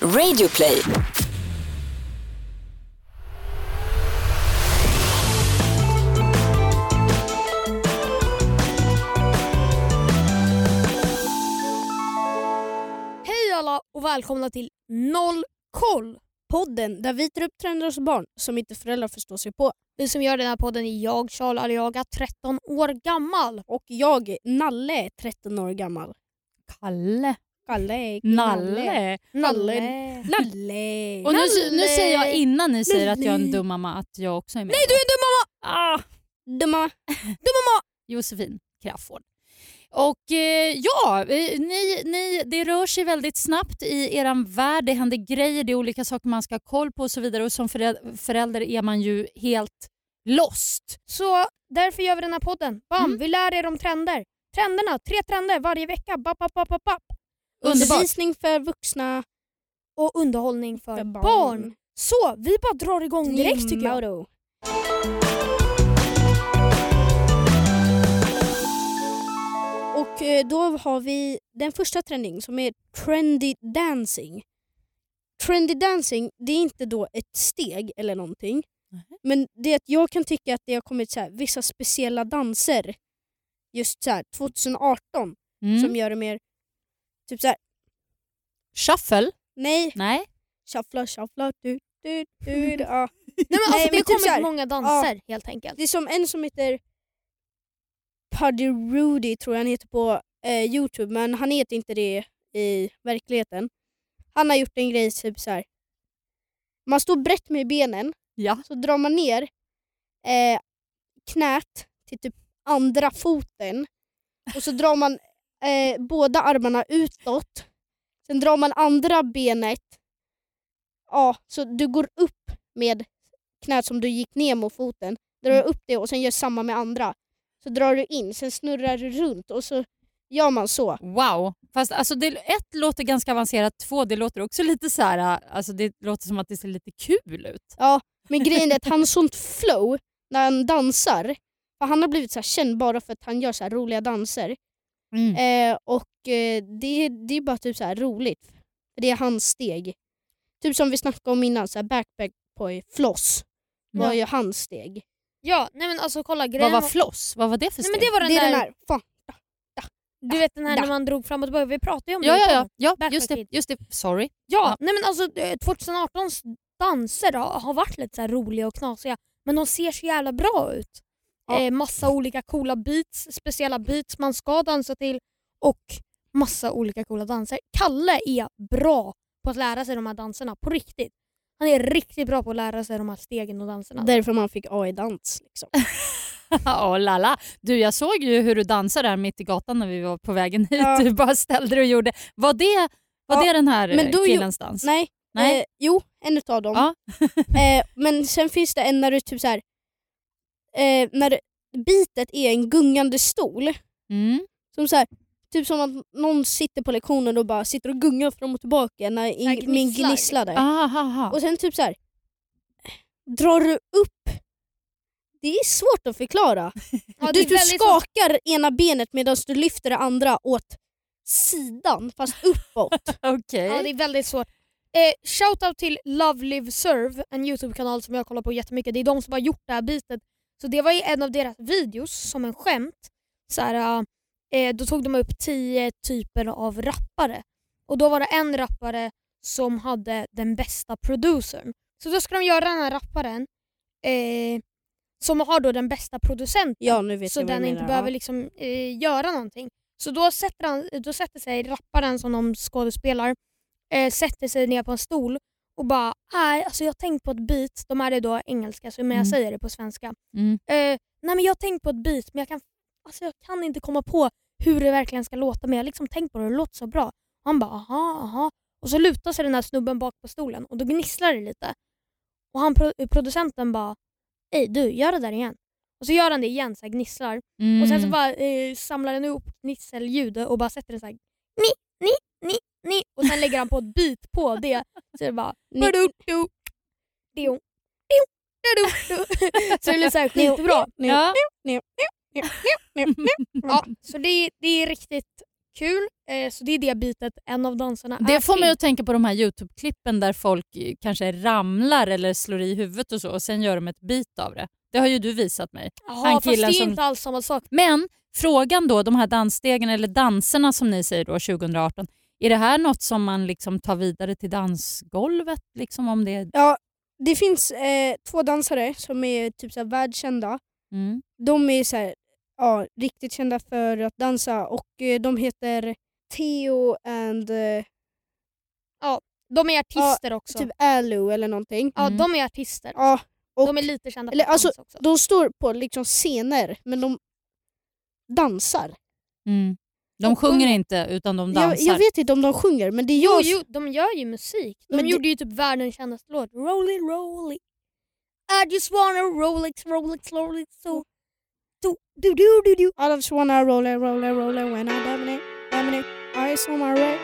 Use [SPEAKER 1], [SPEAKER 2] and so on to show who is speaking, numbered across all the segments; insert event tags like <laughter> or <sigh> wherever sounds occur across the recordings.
[SPEAKER 1] Radioplay.
[SPEAKER 2] Hej alla och välkomna till Noll koll!
[SPEAKER 3] Podden där vi tar upp trender hos barn som inte föräldrar förstår sig på.
[SPEAKER 2] Vi som gör den här podden är jag, Charles Aliaga, 13 år gammal.
[SPEAKER 3] Och jag, Nalle, 13 år gammal.
[SPEAKER 4] Kalle.
[SPEAKER 3] Kalle,
[SPEAKER 4] Nalle.
[SPEAKER 2] Nalle.
[SPEAKER 3] Nalle.
[SPEAKER 4] Och nu, nu säger jag innan ni säger att jag är en dum mamma att jag också är med.
[SPEAKER 2] Nej du är en dum mamma!
[SPEAKER 4] Ah,
[SPEAKER 3] Dumma. <laughs>
[SPEAKER 4] Josefin Crafoord. Och eh, ja, ni, ni, det rör sig väldigt snabbt i er värld. Det händer grejer, det är olika saker man ska ha koll på och så vidare. Och som föräld- förälder är man ju helt lost.
[SPEAKER 2] Så därför gör vi den här podden. Bam,
[SPEAKER 4] Mm.
[SPEAKER 2] vi lär er om trender. Trenderna, tre trender varje vecka. Bap, bap, bap, bap, bap.
[SPEAKER 4] Underbart.
[SPEAKER 3] Undervisning för vuxna.
[SPEAKER 2] Och underhållning för,
[SPEAKER 3] För
[SPEAKER 2] barn.
[SPEAKER 3] barn.
[SPEAKER 2] Så vi bara drar igång direkt tycker jag.
[SPEAKER 3] Och eh, då har vi den första trending som är trendy dancing. Trendy dancing, det är inte då ett steg eller någonting.
[SPEAKER 4] Nej.
[SPEAKER 3] Men det att jag kan tycka att det har kommit så här, vissa speciella danser just så här, 2018
[SPEAKER 4] Mm.
[SPEAKER 3] som gör det mer typ så här,
[SPEAKER 4] Shuffle?
[SPEAKER 3] nej,
[SPEAKER 4] Nej.
[SPEAKER 3] shuffla, shuffla, du, du, du, <laughs> ja.
[SPEAKER 2] Nej, men alltså,
[SPEAKER 3] Nej,
[SPEAKER 2] det har
[SPEAKER 3] typ
[SPEAKER 2] kommit
[SPEAKER 3] här,
[SPEAKER 2] många danser helt enkelt.
[SPEAKER 3] Det är som en som heter Puddy Rudy tror jag han heter på eh, Youtube men han heter inte det i verkligheten. Han har gjort en grej typ så här. Man står brett med benen
[SPEAKER 4] Ja.
[SPEAKER 3] så drar man ner eh, knät till typ andra foten och så drar man eh, båda armarna utåt. Sen drar man andra benet. Ja, så du går upp med knät som du gick ner mot foten. Drar upp det och sen gör samma med andra. Så drar du in, sen snurrar du runt och så gör man så.
[SPEAKER 4] Wow. Fast alltså det, ett låter ganska avancerat, två det låter också lite så här, alltså det låter som att det ser lite kul ut.
[SPEAKER 3] Ja, men grejen är att han har sånt flow när han dansar. För han har blivit så här känd bara för att han gör så här roliga danser.
[SPEAKER 4] Mm.
[SPEAKER 3] Eh, och eh, det, det är bara typ så här roligt. För det är hans steg. Typ som vi snackade om innan, så här backpack boy, floss. var
[SPEAKER 4] Ja.
[SPEAKER 3] ju hans steg.
[SPEAKER 2] Ja, nej men alltså kolla
[SPEAKER 4] Vad
[SPEAKER 2] grejen
[SPEAKER 4] var floss? Vad var det för
[SPEAKER 2] Nej,
[SPEAKER 4] steg?
[SPEAKER 2] men det var den
[SPEAKER 3] det är
[SPEAKER 2] där,
[SPEAKER 3] den här. Fan.
[SPEAKER 2] du vet den här
[SPEAKER 3] Da.
[SPEAKER 2] när man drog fram och tillbaka, vi pratade ju om
[SPEAKER 4] Ja,
[SPEAKER 2] det
[SPEAKER 4] ja, ja. ja just, det, just det. Sorry.
[SPEAKER 2] Ja,
[SPEAKER 4] Ja.
[SPEAKER 2] nej men alltså eh, 2018s danser har, har varit lite så här roliga och knasiga men de ser så jävla bra ut.
[SPEAKER 3] Ja.
[SPEAKER 2] Eh, massa olika coola beats, speciella beats man ska dansa till och massa olika coola danser. Kalle är bra på att lära sig de här danserna på riktigt. Han är riktigt bra på att lära sig de här stegen och danserna.
[SPEAKER 3] Därför man fick A i dans. Liksom. <laughs>
[SPEAKER 4] oh, lala. Du, jag såg ju hur du dansade där mitt i gatan när vi var på vägen hit.
[SPEAKER 3] Ja.
[SPEAKER 4] Du bara ställde dig och gjorde. Var det, var
[SPEAKER 3] Ja,
[SPEAKER 4] det den här
[SPEAKER 3] men
[SPEAKER 4] eh,
[SPEAKER 3] då ju-
[SPEAKER 4] killens dans?
[SPEAKER 3] Nej,
[SPEAKER 4] Nej.
[SPEAKER 3] Eh, jo en utav dem.
[SPEAKER 4] Ja. <laughs>
[SPEAKER 3] eh, men sen finns det en när du typ så här, eh, när bitet är en gungande stol.
[SPEAKER 4] Mm.
[SPEAKER 3] Som så här, typ som att någon sitter på lektionen och bara sitter och gungar fram och tillbaka när in, min
[SPEAKER 2] gnisslar.
[SPEAKER 3] gnisslade.
[SPEAKER 4] Aha, aha.
[SPEAKER 3] Och sen typ så här, drar du upp det är svårt att förklara. <laughs>
[SPEAKER 2] Ja,
[SPEAKER 3] du du skakar ena benet medan du lyfter det andra åt sidan fast uppåt. <laughs>
[SPEAKER 4] Okej.
[SPEAKER 2] Ja, det är väldigt svårt. Eh, shoutout till Love Live Serve, en Youtube-kanal som jag kollar på jättemycket. Det är de som har gjort det här bitet. Så det var i en av deras videos som en skämt. Så här, eh, då tog de upp tio typer av rappare. Och då var det en rappare som hade den bästa producern. Så då ska de göra den här rapparen eh, som har då den bästa producenten
[SPEAKER 3] Ja nu vet
[SPEAKER 2] så
[SPEAKER 3] jag
[SPEAKER 2] den inte
[SPEAKER 3] menar.
[SPEAKER 2] behöver
[SPEAKER 3] Ja.
[SPEAKER 2] liksom, eh, göra någonting. Så då sätter, han, då sätter sig rapparen som de skådespelar, eh, sätter sig ner på en stol och bara nej, alltså jag har tänkt på ett beat, de här är då engelska så men jag
[SPEAKER 4] Mm.
[SPEAKER 2] säger det på svenska.
[SPEAKER 4] Mm.
[SPEAKER 2] Eh, nej men jag har tänkt på ett beat men jag kan, alltså jag kan inte komma på hur det verkligen ska låta men jag har liksom tänkt på det och det låter så bra. Han bara aha, aha. Och så lutar sig den här snubben bak på stolen och då gnisslar det lite. Och han, pro- producenten bara Ey du, gör det där igen. Och så gör han det igen, så här gnisslar.
[SPEAKER 4] Mm.
[SPEAKER 2] Och sen så bara eh, samlar den ihop gnisselljud och bara sätter det så här ni, ni, ni, ni. Och sen lägger han på ett beat på det. Så det bara
[SPEAKER 3] Ni-
[SPEAKER 2] du, du, du. Så det blir så här skitbra.
[SPEAKER 4] Ja.
[SPEAKER 2] Ja, så det, det är riktigt kul. Eh, så det är det bitet en av dansarna är
[SPEAKER 4] Det får
[SPEAKER 2] till.
[SPEAKER 4] mig att tänka på de här Youtube-klippen där folk eh, kanske ramlar eller slår i huvudet och så och sen gör de ett bit av det. Det har ju du visat mig. Han
[SPEAKER 2] fast det är
[SPEAKER 4] som-
[SPEAKER 2] inte alls samma sak.
[SPEAKER 4] Men frågan då, de här dansstegen eller danserna som ni säger då 2018. Är det här något som man liksom tar vidare till dansgolvet? Liksom om det...
[SPEAKER 3] Ja, det finns eh, två dansare som är typ så här världskända.
[SPEAKER 4] Mm.
[SPEAKER 3] De är så här, ja, riktigt kända för att dansa och eh, de heter Theo and eh,
[SPEAKER 2] De är artister också.
[SPEAKER 3] typ Alu eller någonting.
[SPEAKER 2] Ja,
[SPEAKER 4] Mm.
[SPEAKER 2] de är artister.
[SPEAKER 3] Ja, och
[SPEAKER 2] de är lite kända
[SPEAKER 3] eller
[SPEAKER 2] för
[SPEAKER 3] alltså,
[SPEAKER 2] dans också.
[SPEAKER 3] de står på liksom scener men de dansar.
[SPEAKER 4] Mm. De sjunger inte utan de dansar.
[SPEAKER 3] Jag, jag vet inte om de sjunger men det är
[SPEAKER 2] Jo,
[SPEAKER 3] jag
[SPEAKER 2] jo, de gör ju musik. De
[SPEAKER 3] Men det-
[SPEAKER 2] gjorde ju typ världens kändaste låt. Rolly, rolly. I just wanna Rolex, Rolex, Rolex. So. Do, do, do, do, do.
[SPEAKER 3] I just wanna roll it, roll it, roll it when I dominate, dominate. Eyes on my right.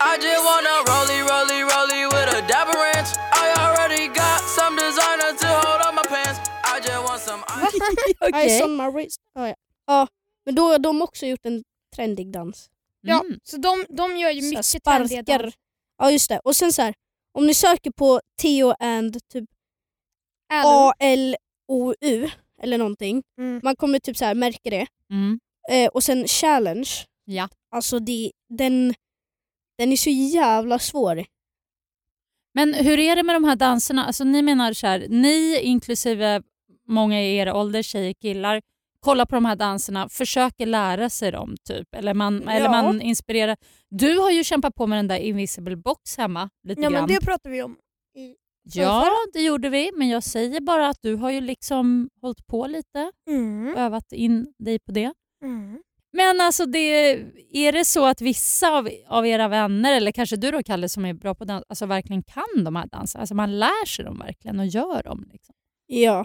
[SPEAKER 1] I just wanna rolly, rolly, rolly with a dapper ranch. I already got some designer to hold on my pants. I just want some ice. <laughs>
[SPEAKER 3] Eyes <laughs> on my wrist. Ja, ja. ja, men då har de också gjort en trendig dans.
[SPEAKER 2] Ja,
[SPEAKER 4] Mm.
[SPEAKER 2] så de, de gör ju
[SPEAKER 3] Så
[SPEAKER 2] mycket trendiga
[SPEAKER 3] sparkar.
[SPEAKER 2] dans.
[SPEAKER 3] Ja just det. Och sen så här, om ni söker på Theo and typ. A-L-O-U eller någonting.
[SPEAKER 2] Mm.
[SPEAKER 3] Man kommer typ så här märka det.
[SPEAKER 4] Mm.
[SPEAKER 3] Eh, och sen challenge.
[SPEAKER 4] Ja.
[SPEAKER 3] Alltså det, den, den är så jävla svår.
[SPEAKER 4] Men hur är det med de här danserna? Alltså, ni menar så här, ni inklusive många i er ålder, tjejer, killar, kollar på de här danserna, försöker lära sig dem typ. Eller man, eller
[SPEAKER 3] Ja.
[SPEAKER 4] man inspirerar. Du har ju kämpat på med den där invisible box hemma lite
[SPEAKER 2] Ja men
[SPEAKER 4] grann.
[SPEAKER 2] det pratar vi om. I,
[SPEAKER 4] Ja, det gjorde vi. Men jag säger bara att du har ju liksom hållit på lite
[SPEAKER 2] mm.
[SPEAKER 4] och övat in dig på det.
[SPEAKER 2] Mm.
[SPEAKER 4] Men alltså det, är det så att vissa av, av era vänner, eller kanske du då Kalle som är bra på dans, alltså verkligen kan de här danserna? Alltså man lär sig dem verkligen och gör dem. Liksom.
[SPEAKER 3] Ja.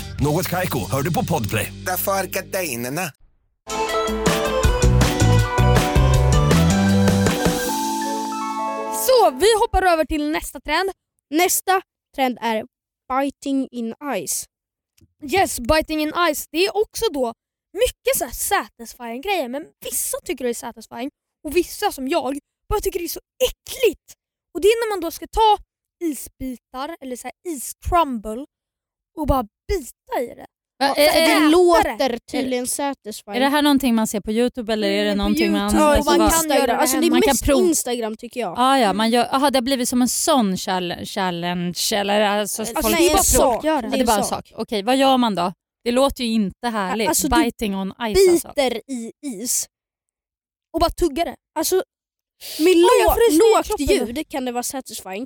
[SPEAKER 5] Något Kaiko, hör du på Podplay.
[SPEAKER 6] Därför är gardinerna.
[SPEAKER 2] Så vi hoppar över till nästa trend.
[SPEAKER 3] Nästa trend är biting in eyes.
[SPEAKER 2] Yes, biting in ice. Det är också då mycket så här satisfying grejer men vissa tycker det är satisfying och vissa som jag bara tycker det är så äckligt. Och det är när man då ska ta isbitar eller så här iscrumble och bara bita i det.
[SPEAKER 4] Va,
[SPEAKER 3] Det
[SPEAKER 2] det.
[SPEAKER 3] låter tydligen satisfying.
[SPEAKER 4] är det här någonting man ser på Youtube eller är det
[SPEAKER 2] Mm,
[SPEAKER 4] någonting man...
[SPEAKER 3] Ja,
[SPEAKER 4] alltså,
[SPEAKER 2] man
[SPEAKER 4] vad-
[SPEAKER 2] kan göra
[SPEAKER 3] Instagram.
[SPEAKER 2] det
[SPEAKER 3] Alltså det är.
[SPEAKER 4] Man kan
[SPEAKER 3] mest
[SPEAKER 4] prova.
[SPEAKER 3] Instagram tycker jag.
[SPEAKER 4] Ah, ja, man gör, aha, det har blivit som en sån challenge. eller alltså,
[SPEAKER 3] Alltså,
[SPEAKER 4] folk
[SPEAKER 3] nej,
[SPEAKER 2] det är
[SPEAKER 3] en sak.
[SPEAKER 4] Ja,
[SPEAKER 2] det.
[SPEAKER 4] är bara en sak. Okej, vad gör man då? Det låter ju inte härligt.
[SPEAKER 3] Alltså,
[SPEAKER 4] Biting on ice alltså.
[SPEAKER 3] Biter i is.
[SPEAKER 2] Och bara tugga det.
[SPEAKER 3] Alltså med
[SPEAKER 2] i
[SPEAKER 3] lågt ljud kan det vara satisfying.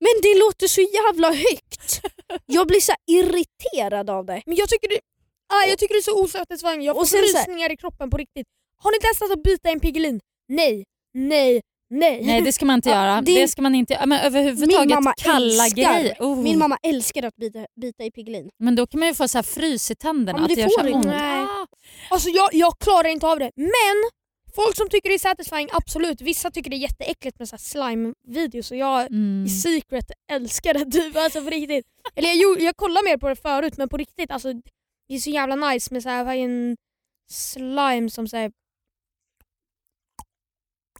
[SPEAKER 3] Men det låter så jävla högt. Jag blir så irriterad av det.
[SPEAKER 2] Men jag tycker det, ah, jag tycker det är så osatisfying. Jag får rysningar i kroppen på riktigt. Har ni testat att bita en Piggelin? Nej, nej, nej.
[SPEAKER 4] Nej det ska man inte <laughs> göra.
[SPEAKER 3] det-
[SPEAKER 4] Det ska man inte göra. Men överhuvudtaget
[SPEAKER 3] Min mamma
[SPEAKER 4] kalla
[SPEAKER 3] älskar,
[SPEAKER 4] grejer. Oh.
[SPEAKER 3] min mamma älskar att bita, bita i Piggelin.
[SPEAKER 4] Men då kan man ju få så här frys i tänderna.
[SPEAKER 3] Ja, men
[SPEAKER 4] att
[SPEAKER 3] det
[SPEAKER 4] gör
[SPEAKER 3] får
[SPEAKER 4] så
[SPEAKER 3] du inte.
[SPEAKER 4] ont.
[SPEAKER 2] Nej.
[SPEAKER 4] Ah.
[SPEAKER 2] Alltså jag, jag klarar inte av det. Men folk som tycker det är satisfying, absolut. Vissa tycker det är jätteäckligt med så här slime-videos och jag
[SPEAKER 4] Mm.
[SPEAKER 2] i secret älskar det <laughs> typ. Alltså på riktigt. Eller jag, jag kollade mer på det förut men på riktigt alltså det är så jävla nice med så här, vad är en slime som säger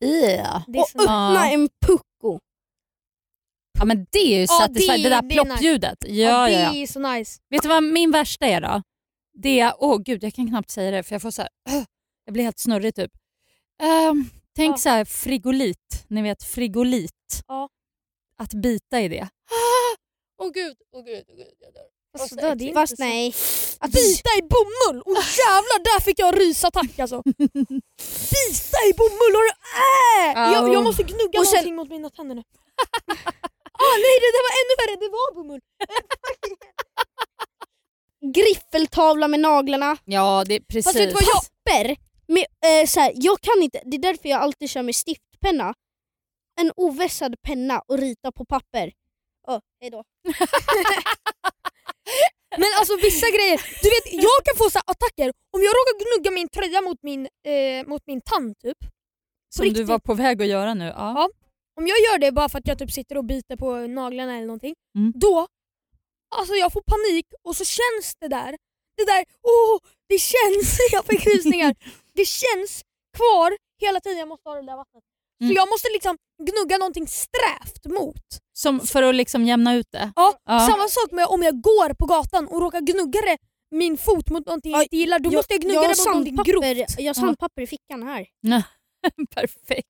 [SPEAKER 4] Yeah.
[SPEAKER 2] det är
[SPEAKER 3] Och öppna
[SPEAKER 4] Ja.
[SPEAKER 3] en pucko.
[SPEAKER 4] Ja men det är ju
[SPEAKER 2] Ja,
[SPEAKER 4] satisfying.
[SPEAKER 2] det-
[SPEAKER 4] Det, där
[SPEAKER 2] det är nice.
[SPEAKER 4] ploppljudet. Ja,
[SPEAKER 2] ja,
[SPEAKER 4] ja,
[SPEAKER 2] det är så nice.
[SPEAKER 4] Vet du vad min värsta är då? Det är, åh gud jag kan knappt säga det för jag får så här, <clears throat> jag blir helt snurrig typ. Ehm, tänk
[SPEAKER 2] Ja.
[SPEAKER 4] så här frigolit, ni vet frigolit.
[SPEAKER 2] Ja.
[SPEAKER 4] Att bita i det. <gasps> Åh gud, åh gud, åh gud. Jag dör.
[SPEAKER 2] Fast det, är
[SPEAKER 3] Fast
[SPEAKER 2] så-
[SPEAKER 3] nej. Att
[SPEAKER 2] Bita i bomull! Och <laughs> jävlar där fick jag rysattack alltså. <laughs> Bita i bomull! Har du, äh! jag, jag måste gnugga
[SPEAKER 3] Och sen-
[SPEAKER 2] någonting mot mina tänder nu. <laughs> ah, nej det där var ännu värre, det var bomull.
[SPEAKER 3] griffeltavla med naglarna.
[SPEAKER 4] Ja, det är precis.
[SPEAKER 2] Fast vet du vad jag-
[SPEAKER 3] Papper med, eh, så här, jag kan inte, det är därför jag alltid kör med stiftpenna. En ovässad penna och rita på papper. Oh, hejdå. <laughs>
[SPEAKER 2] Men alltså vissa grejer, du vet jag kan få så här attacker om jag råkar gnugga min tröja mot min, eh, mot min tand typ.
[SPEAKER 4] Som du
[SPEAKER 2] riktigt.
[SPEAKER 4] var på väg att göra nu. Ja.
[SPEAKER 2] Ja. Om jag gör det bara för att jag typ sitter och biter på naglarna eller någonting,
[SPEAKER 4] Mm.
[SPEAKER 2] då alltså jag får panik och så känns det där. Det där, åh, det känns, <laughs> jag fick rysningar. Det känns kvar hela tiden jag måste ha det där vattnet.
[SPEAKER 4] Mm.
[SPEAKER 2] Så jag måste liksom gnugga någonting strävt mot.
[SPEAKER 4] Som för att liksom jämna ut det.
[SPEAKER 2] Ja,
[SPEAKER 4] Ja.
[SPEAKER 2] Samma sak med om jag går på gatan och råkar gnugga det, min fot mot någonting jag
[SPEAKER 3] Ja,
[SPEAKER 2] inte gillar, då måste jag gnugga
[SPEAKER 3] jag
[SPEAKER 2] det mot någonting grovt.
[SPEAKER 3] jag har sandpapper i fickan här. <laughs>
[SPEAKER 4] Perfekt.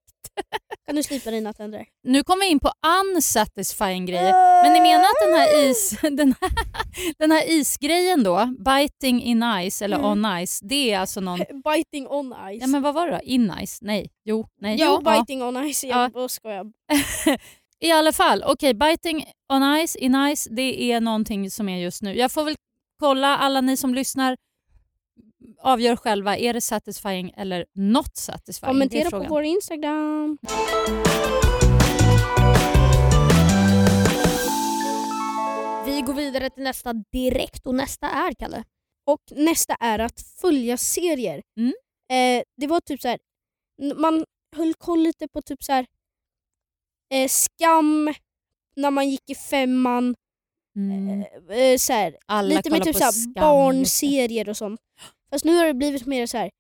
[SPEAKER 3] Kan du slipa dina tänder?
[SPEAKER 4] Nu kommer vi in på unsatisfying grejer. Men ni menar att den här, is, <laughs> den här, den här isgrejen då, biting in ice eller
[SPEAKER 2] Mm.
[SPEAKER 4] on ice, det är alltså någon... <laughs>
[SPEAKER 3] Biting on ice.
[SPEAKER 4] Ja men vad var det då? In ice? Nej. Jo, nej.
[SPEAKER 3] jo,
[SPEAKER 4] ja.
[SPEAKER 3] biting on ice.
[SPEAKER 4] Ja.
[SPEAKER 3] Jag bara <laughs> skojar.
[SPEAKER 4] I alla fall, okej biting on ice, in ice, det är någonting som är just nu. Jag får väl kolla, alla ni som lyssnar avgör själva, är det satisfying eller not satisfying?
[SPEAKER 3] Kommentera på vår Instagram.
[SPEAKER 2] Vi går vidare till nästa direkt och nästa är Kalle.
[SPEAKER 3] Och nästa är att följa serier.
[SPEAKER 4] Mm.
[SPEAKER 3] Eh, det var typ så här, man höll koll lite på typ så här, eh, Skam när man gick i femman.
[SPEAKER 4] Mm.
[SPEAKER 3] Eh, eh, så här,
[SPEAKER 4] Alla
[SPEAKER 3] lite med
[SPEAKER 4] kollar
[SPEAKER 3] typ så här,
[SPEAKER 4] det.
[SPEAKER 3] barnserier och sånt. Fast nu har det blivit mer så här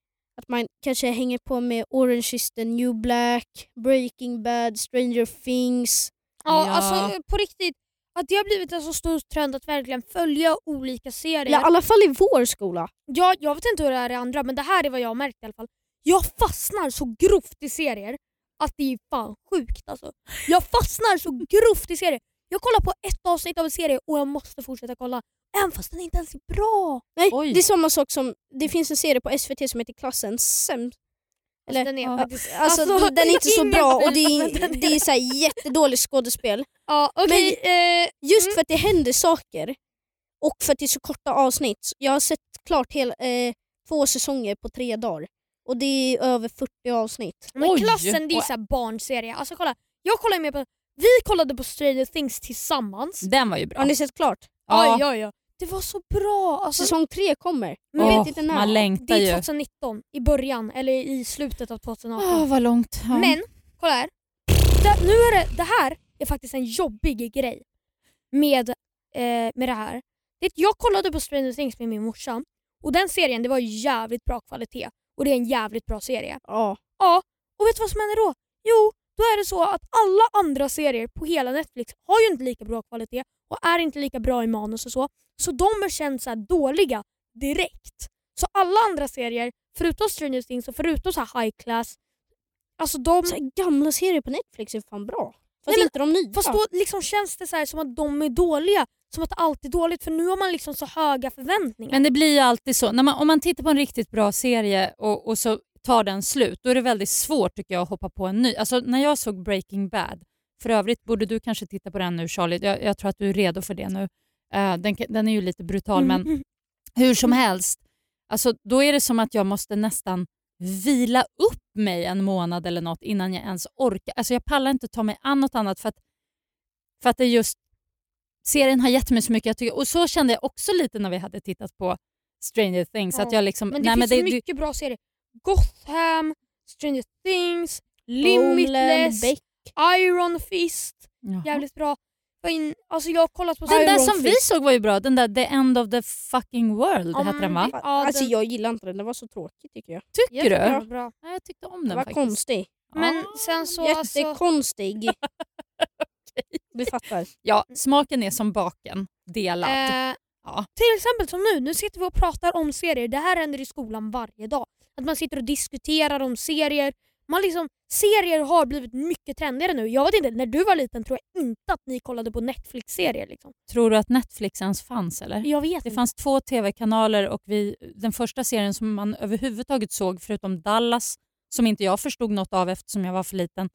[SPEAKER 3] att man kanske hänger på med Orange is the new black, Breaking bad, Stranger things.
[SPEAKER 2] Ja,
[SPEAKER 4] Ja.
[SPEAKER 2] alltså på riktigt. Att det har blivit en så stor trend att verkligen följa olika serier.
[SPEAKER 3] Eller i alla fall i vår skola.
[SPEAKER 2] Ja, jag vet inte hur det är i andra men det här är vad jag har märkt i alla fall. Jag fastnar så grovt i serier att det är fan sjukt alltså. Jag fastnar så grovt i serier. Jag kollar på ett avsnitt av en serie och jag måste fortsätta kolla. Även fast den inte ens är bra.
[SPEAKER 3] Nej,
[SPEAKER 4] Oj.
[SPEAKER 3] det är samma sak som, det finns en serie på SVT som heter Klassen sämst.
[SPEAKER 2] Eller,
[SPEAKER 3] Eller-
[SPEAKER 2] den är
[SPEAKER 4] ja.
[SPEAKER 2] faktiskt...
[SPEAKER 3] Alltså,
[SPEAKER 2] Alltså,
[SPEAKER 3] den är inte så bra och det är, det är så här jättedåligt skådespel.
[SPEAKER 2] Ja, okej. eh,
[SPEAKER 3] Just
[SPEAKER 2] Mm.
[SPEAKER 3] för att det händer saker och för att det är så korta avsnitt. Jag har sett klart hela, eh, två säsonger på tre dagar och det är över 40 avsnitt.
[SPEAKER 2] men
[SPEAKER 4] Oj.
[SPEAKER 2] klassen det är så här barnserie. Alltså kolla, jag kollar med på... Vi kollade på Stranger Things tillsammans.
[SPEAKER 4] Den var ju bra.
[SPEAKER 3] Har ni sett klart?
[SPEAKER 4] Ja.
[SPEAKER 2] Oj, oj. Det var så bra. Alltså,
[SPEAKER 3] Säsong tre kommer.
[SPEAKER 2] Men
[SPEAKER 4] Åh,
[SPEAKER 3] vet inte när.
[SPEAKER 4] man
[SPEAKER 2] det
[SPEAKER 4] längtar
[SPEAKER 2] är
[SPEAKER 4] ju.
[SPEAKER 2] 2019, i början eller i slutet av 2018.
[SPEAKER 4] Åh, vad långt. Ja.
[SPEAKER 2] Men kolla här. Det, nu är det, det här är faktiskt en jobbig grej med, eh, med det här. Det, jag kollade på Stranger Things med min morsa och den serien det var jävligt bra kvalitet och det är en jävligt bra serie.
[SPEAKER 3] Ja.
[SPEAKER 2] Ja, och vet du vad som händer då? Jo, då är det så att alla andra serier på hela Netflix har ju inte lika bra kvalitet och är inte lika bra i manus och så. Så de är känns så här dåliga direkt. Så alla andra serier, förutom Stranger Things och förutom så här high class, alltså de...
[SPEAKER 3] Så här, gamla serier på Netflix är fan bra. Fast
[SPEAKER 2] Nej, men-
[SPEAKER 3] inte de nya.
[SPEAKER 2] Fast då liksom känns det så här som att de är dåliga. Som att allt är dåligt för nu har man liksom så höga förväntningar.
[SPEAKER 4] Men det blir ju alltid så. När man, om man tittar på en riktigt bra serie och, och så tar den slut, då är det väldigt svårt tycker jag att hoppa på en ny. Alltså när jag såg Breaking Bad, för övrigt borde du kanske titta på den nu Charlie, jag, jag tror att du är redo för det nu. Eh, den, den är ju lite brutal men <laughs> hur som helst, alltså, då är det som att jag måste nästan vila upp mig en månad eller något innan jag ens orkar. Alltså jag pallar inte ta mig an något annat för att, för att det just serien har gett mig så mycket. Jag tycker, och så kände jag också lite när vi hade tittat på Stranger Things.
[SPEAKER 2] Ja,
[SPEAKER 4] Att jag liksom,
[SPEAKER 2] Men det
[SPEAKER 4] nej,
[SPEAKER 2] finns
[SPEAKER 4] men det,
[SPEAKER 2] mycket bra serier. Gotham, Stranger Things, Limitless,
[SPEAKER 3] Beck.
[SPEAKER 2] Iron Fist.
[SPEAKER 4] Jaha.
[SPEAKER 2] Jävligt bra. Jag, in, alltså jag har kollat på
[SPEAKER 4] Den där
[SPEAKER 2] Iron
[SPEAKER 4] som vi
[SPEAKER 2] Fist.
[SPEAKER 4] såg var ju bra, den där The End of the fucking world
[SPEAKER 2] Ja,
[SPEAKER 4] hette den va?
[SPEAKER 2] det- Ja,
[SPEAKER 3] alltså
[SPEAKER 2] den-
[SPEAKER 3] jag gillar inte den, den var så tråkig tycker jag.
[SPEAKER 4] Tycker du?
[SPEAKER 2] jättebra, bra.
[SPEAKER 4] Ja, jag tyckte om
[SPEAKER 3] Den
[SPEAKER 4] den
[SPEAKER 3] var
[SPEAKER 4] faktiskt.
[SPEAKER 3] konstig.
[SPEAKER 2] Men
[SPEAKER 4] Ja.
[SPEAKER 2] sen så alltså, <laughs>
[SPEAKER 3] Jättekonstig. Du fattar.
[SPEAKER 4] Ja, smaken är som baken, delad.
[SPEAKER 2] eh,
[SPEAKER 4] Ja.
[SPEAKER 2] Till exempel som nu, nu sitter vi och pratar om serier. Det här händer i skolan varje dag. Att man sitter och diskuterar om serier. Man liksom, serier har blivit mycket trendigare nu. Jag vet inte, när du var liten tror jag inte att ni kollade på Netflix-serier. Liksom.
[SPEAKER 4] Tror du att Netflix ens fanns eller?
[SPEAKER 2] Jag vet
[SPEAKER 4] Det
[SPEAKER 2] inte.
[SPEAKER 4] fanns två tv-kanaler och vi, den första serien som man överhuvudtaget såg förutom Dallas, som inte jag förstod något av eftersom jag var för liten,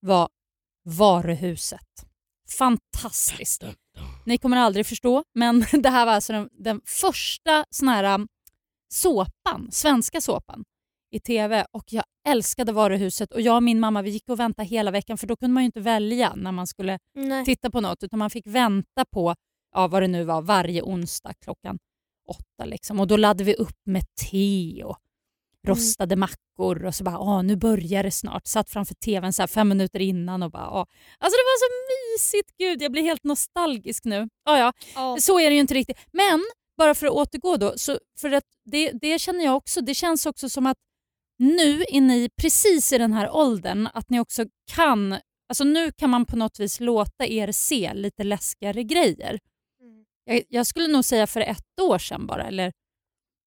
[SPEAKER 4] var Varuhuset. Fantastiskt. Ni kommer aldrig förstå, men <laughs> det här var alltså den, den första sån här um, såpan, svenska såpan. i TV och jag älskade varuhuset och jag och min mamma vi gick och väntade hela veckan för då kunde man ju inte välja när man skulle
[SPEAKER 2] Nej.
[SPEAKER 4] titta på något utan man fick vänta på ja, vad det nu var varje onsdag klockan åtta. Liksom. Och Då laddade vi upp med te och rostade mackor och så bara ah, nu börjar det snart. Satt framför tvn så fem minuter innan och bara ah. Alltså det var så mysigt. Gud, jag blir helt nostalgisk nu. Ah, ja.
[SPEAKER 2] Ja.
[SPEAKER 4] Så är det ju inte riktigt. Men bara för att återgå då, så för att det, det känner jag också. Det känns också som att nu är ni precis i den här åldern att ni också kan, alltså nu kan man på något vis låta er se lite läskigare grejer.
[SPEAKER 2] Mm.
[SPEAKER 4] Jag, jag skulle nog säga för ett år sedan bara, eller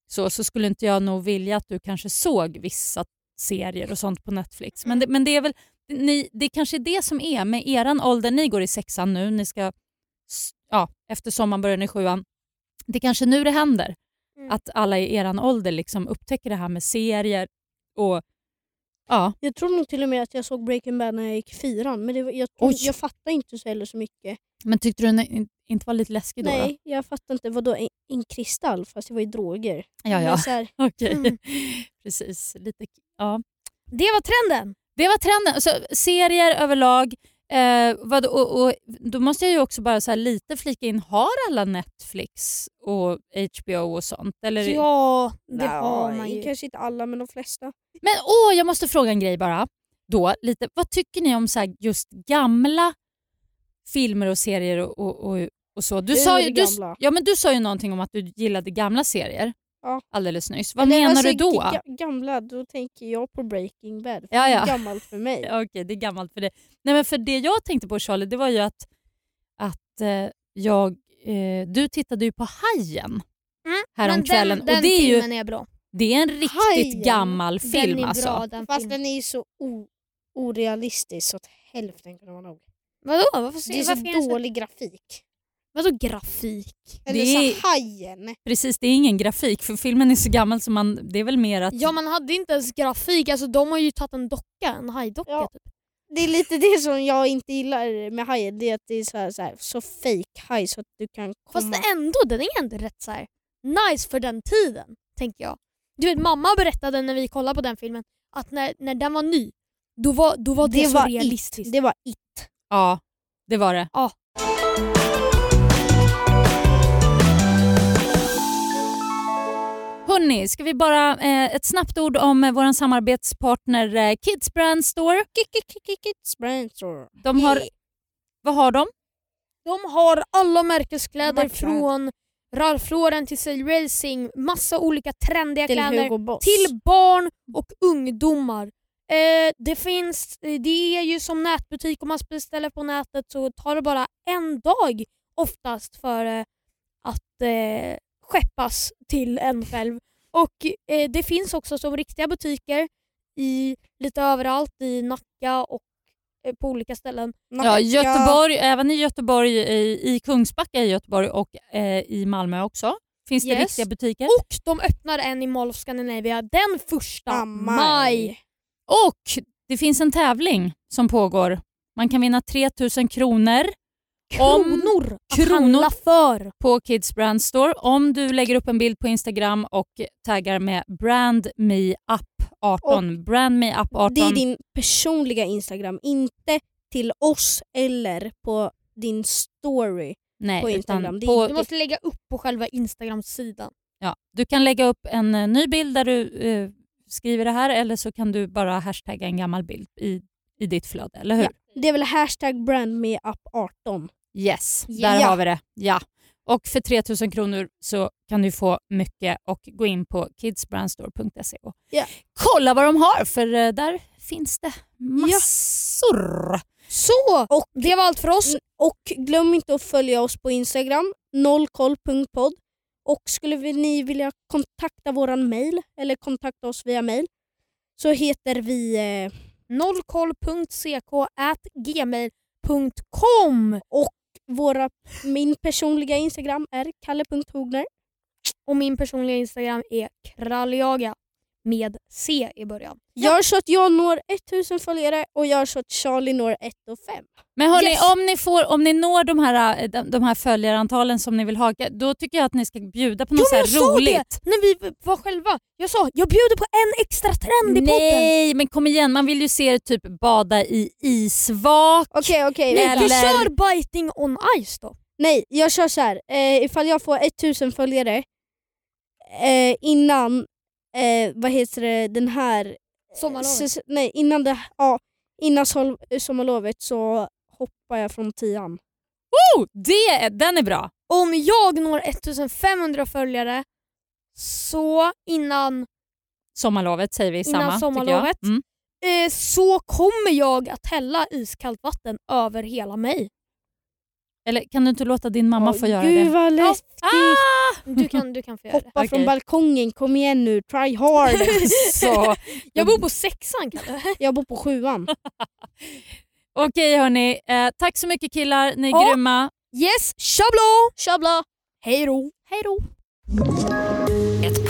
[SPEAKER 4] så, så skulle inte jag nog vilja att du kanske såg vissa serier och sånt på Netflix. Men det, men det är väl, ni, det kanske är det som är med eran ålder, ni går i sexan nu, ni ska, ja, efter sommaren börjar ni i sjuan. Det är kanske nu det händer.
[SPEAKER 2] Mm.
[SPEAKER 4] Att alla i eran ålder liksom upptäcker det här med serier och ja,
[SPEAKER 3] Jag tror nog till och med att jag såg Breaking Bad när jag gick fyran men var, jag,
[SPEAKER 4] Oj.
[SPEAKER 3] jag fattar inte så heller så mycket.
[SPEAKER 4] men tyckte du den in- inte var lite läskig då? då?
[SPEAKER 3] Nej, jag fattar inte. Vadå en, en kristall fast det var ju droger.
[SPEAKER 4] Ja, ja. <laughs> Okej.
[SPEAKER 2] Mm. <laughs>
[SPEAKER 4] Precis. Lite, ja.
[SPEAKER 2] Det var trenden.
[SPEAKER 4] Det var trenden. Så, serier överlag. Eh, vad, och, och, då måste jag ju också bara så lite flika in, har alla Netflix och HBO och sånt? Eller?
[SPEAKER 2] Ja, det
[SPEAKER 3] nej,
[SPEAKER 2] har man ju.
[SPEAKER 3] Kanske inte alla men de flesta.
[SPEAKER 4] Men åh, jag måste fråga en grej bara. Då, lite, vad tycker ni om så just gamla filmer och serier och, och, och, och så? Du sa, ju, du, ja, men du sa ju någonting om att du gillade gamla serier
[SPEAKER 3] Ja.
[SPEAKER 4] alldeles nyss. Vad
[SPEAKER 3] Eller,
[SPEAKER 4] menar
[SPEAKER 3] alltså,
[SPEAKER 4] du då?
[SPEAKER 3] ga- Gamla, då tänker jag på Breaking Bad.
[SPEAKER 4] Ja, ja.
[SPEAKER 3] Det är gammalt för mig. <laughs>
[SPEAKER 4] Okej, det är gammalt för det. Nej, men för det jag tänkte på Charlie, det var ju att, att eh, jag, eh, du tittade ju på Hajen
[SPEAKER 2] Mm,
[SPEAKER 4] häromkvällen.
[SPEAKER 2] men den,
[SPEAKER 4] och det är ju
[SPEAKER 2] filmen är bra.
[SPEAKER 4] det är en riktigt
[SPEAKER 3] Hajen,
[SPEAKER 4] gammal
[SPEAKER 2] Den
[SPEAKER 4] film
[SPEAKER 2] är
[SPEAKER 4] alltså.
[SPEAKER 2] bra den
[SPEAKER 3] Fast
[SPEAKER 2] filmen.
[SPEAKER 3] den är ju så o- orealistisk så att hälften kan vara nog.
[SPEAKER 2] Vadå? Varför,
[SPEAKER 3] Det är
[SPEAKER 2] varför är
[SPEAKER 3] så dålig grafik.
[SPEAKER 2] Vadå grafik?
[SPEAKER 3] Eller
[SPEAKER 4] Det
[SPEAKER 3] så
[SPEAKER 4] är-
[SPEAKER 3] Hajen.
[SPEAKER 4] Precis, det är ingen grafik för filmen är så gammal så man, det är väl mer att...
[SPEAKER 2] Ja man hade inte ens grafik, alltså de har ju tagit en docka, en hajdocka
[SPEAKER 3] Ja.
[SPEAKER 2] typ.
[SPEAKER 3] Det är lite det som jag inte gillar med Hajen. Det är att det är så, här, så, här, så fake haj så att du kan komma...
[SPEAKER 2] Fast ändå, den är ändå rätt så här nice för den tiden, tänker jag. Du vet mamma berättade när vi kollade på den filmen att när, när den var ny, då var, då var det,
[SPEAKER 3] det
[SPEAKER 2] så
[SPEAKER 3] var
[SPEAKER 2] realistiskt.
[SPEAKER 3] It. Det var it.
[SPEAKER 4] Ja, det var det.
[SPEAKER 2] Ja.
[SPEAKER 4] Hörni, ska vi bara eh, ett snabbt ord om eh, vår samarbetspartner eh, Kids Brand Store.
[SPEAKER 3] Kids brand store.
[SPEAKER 4] De har, vad har de?
[SPEAKER 2] De har alla märkeskläder
[SPEAKER 3] Vackra.
[SPEAKER 2] från Ralph Lauren till Sail Racing, massa olika trendiga
[SPEAKER 3] Till
[SPEAKER 2] kläder
[SPEAKER 3] Hugo Boss.
[SPEAKER 2] till barn och ungdomar. Eh, det finns, det är ju som nätbutik om man beställer på nätet så tar det bara en dag oftast för eh, att eh, skeppas till en själv. Och eh, det finns också som riktiga butiker i lite överallt i Nacka och eh, på olika ställen.
[SPEAKER 4] Ja, Göteborg, även i Göteborg, i, i Kungsbacka i Göteborg och eh, i Malmö också. Finns det
[SPEAKER 2] Yes.
[SPEAKER 4] riktiga butiker.
[SPEAKER 2] Och de öppnar en i Mall of Scandinavia den första
[SPEAKER 3] Ah,
[SPEAKER 2] maj.
[SPEAKER 3] maj.
[SPEAKER 4] Och det finns en tävling som pågår. Man kan vinna 3000 kronor Om-
[SPEAKER 2] Kronor att
[SPEAKER 4] kronor.
[SPEAKER 2] handla för.
[SPEAKER 4] på Kids Brand Store om du lägger upp en bild på Instagram och taggar med brandmeup18. Brandmeup18.
[SPEAKER 3] Det är din personliga Instagram, inte till oss eller på din story.
[SPEAKER 4] Nej,
[SPEAKER 3] på Instagram.
[SPEAKER 4] På,
[SPEAKER 2] Du måste lägga upp på själva Instagram-sidan.
[SPEAKER 4] ja, du kan lägga upp en eh, ny bild där du eh, skriver det här eller så kan du bara hashtagga en gammal bild i, i ditt flöde, eller hur?
[SPEAKER 3] Ja. Det är väl hashtag brandmeup18.
[SPEAKER 4] Yes,
[SPEAKER 3] Ja.
[SPEAKER 4] där har vi det. Ja. Och för 3000 kronor så kan du få mycket och gå in på kidsbrandstore.se och
[SPEAKER 3] Ja.
[SPEAKER 4] kolla vad de har för eh, där finns det massor.
[SPEAKER 2] Så!
[SPEAKER 3] Och,
[SPEAKER 2] Det var allt för oss.
[SPEAKER 3] och glöm inte att följa oss på Instagram, nollkoll.podd. Och skulle vi, ni vilja kontakta våran mail eller kontakta oss via mail så heter vi eh,
[SPEAKER 2] nollkoll.ck.gmail.com
[SPEAKER 3] och våra, min personliga Instagram är kalle.hogner.
[SPEAKER 2] och min personliga Instagram är kralljaga med C i början.
[SPEAKER 3] Gör så att jag når 1000 följare och gör så att Charlie når 1 och 5.
[SPEAKER 4] Men hörni,
[SPEAKER 2] Yes.
[SPEAKER 4] om, ni får, om ni når de här, eh, de, de här följarantalen som ni vill ha, då tycker jag att ni ska bjuda på något så
[SPEAKER 2] Jo, jag sa
[SPEAKER 4] roligt.
[SPEAKER 2] det när vi var själva. Jag sa jag bjuder på en extra trend i podden.
[SPEAKER 4] Nej, men kom igen. Man vill ju se er typ bada i isvak.
[SPEAKER 3] Okej okej,
[SPEAKER 2] Nej,
[SPEAKER 3] vänta.
[SPEAKER 2] vi
[SPEAKER 4] Eller-
[SPEAKER 2] kör biting on ice då.
[SPEAKER 3] Nej, jag kör så här. Eh, ifall jag får 1000 följare eh, innan, eh, vad heter det, den här...
[SPEAKER 2] Sommarlovet.
[SPEAKER 3] säs- nej, innan, det, ja, innan sol, sommarlovet så hoppar jag från tian.
[SPEAKER 4] Oh, det, den är bra.
[SPEAKER 2] Om jag når 1500 följare så innan
[SPEAKER 4] Sommarlovet säger vi
[SPEAKER 2] Innan
[SPEAKER 4] samma. tycker
[SPEAKER 2] sommarlovet.
[SPEAKER 4] Jag. Mm.
[SPEAKER 2] eh, så kommer jag att hälla iskallt vatten över hela mig.
[SPEAKER 4] Eller kan du inte låta din mamma
[SPEAKER 3] Åh,
[SPEAKER 4] få göra
[SPEAKER 3] Gud
[SPEAKER 4] det?
[SPEAKER 3] vad läskigt.
[SPEAKER 4] Ah!
[SPEAKER 2] Du kan, du kan få göra det.
[SPEAKER 3] Hoppa från balkongen, kom igen nu, try hard. <laughs>
[SPEAKER 4] Så,
[SPEAKER 2] Jag bor på sexan Kalle.
[SPEAKER 3] jag bor på sjuan. <laughs>
[SPEAKER 4] Okej hörni, eh, tack så mycket killar, ni är
[SPEAKER 2] Ja.
[SPEAKER 4] grymma.
[SPEAKER 2] Yes, tjablå!
[SPEAKER 3] Tjabla!
[SPEAKER 2] Hej då!
[SPEAKER 3] Hej då!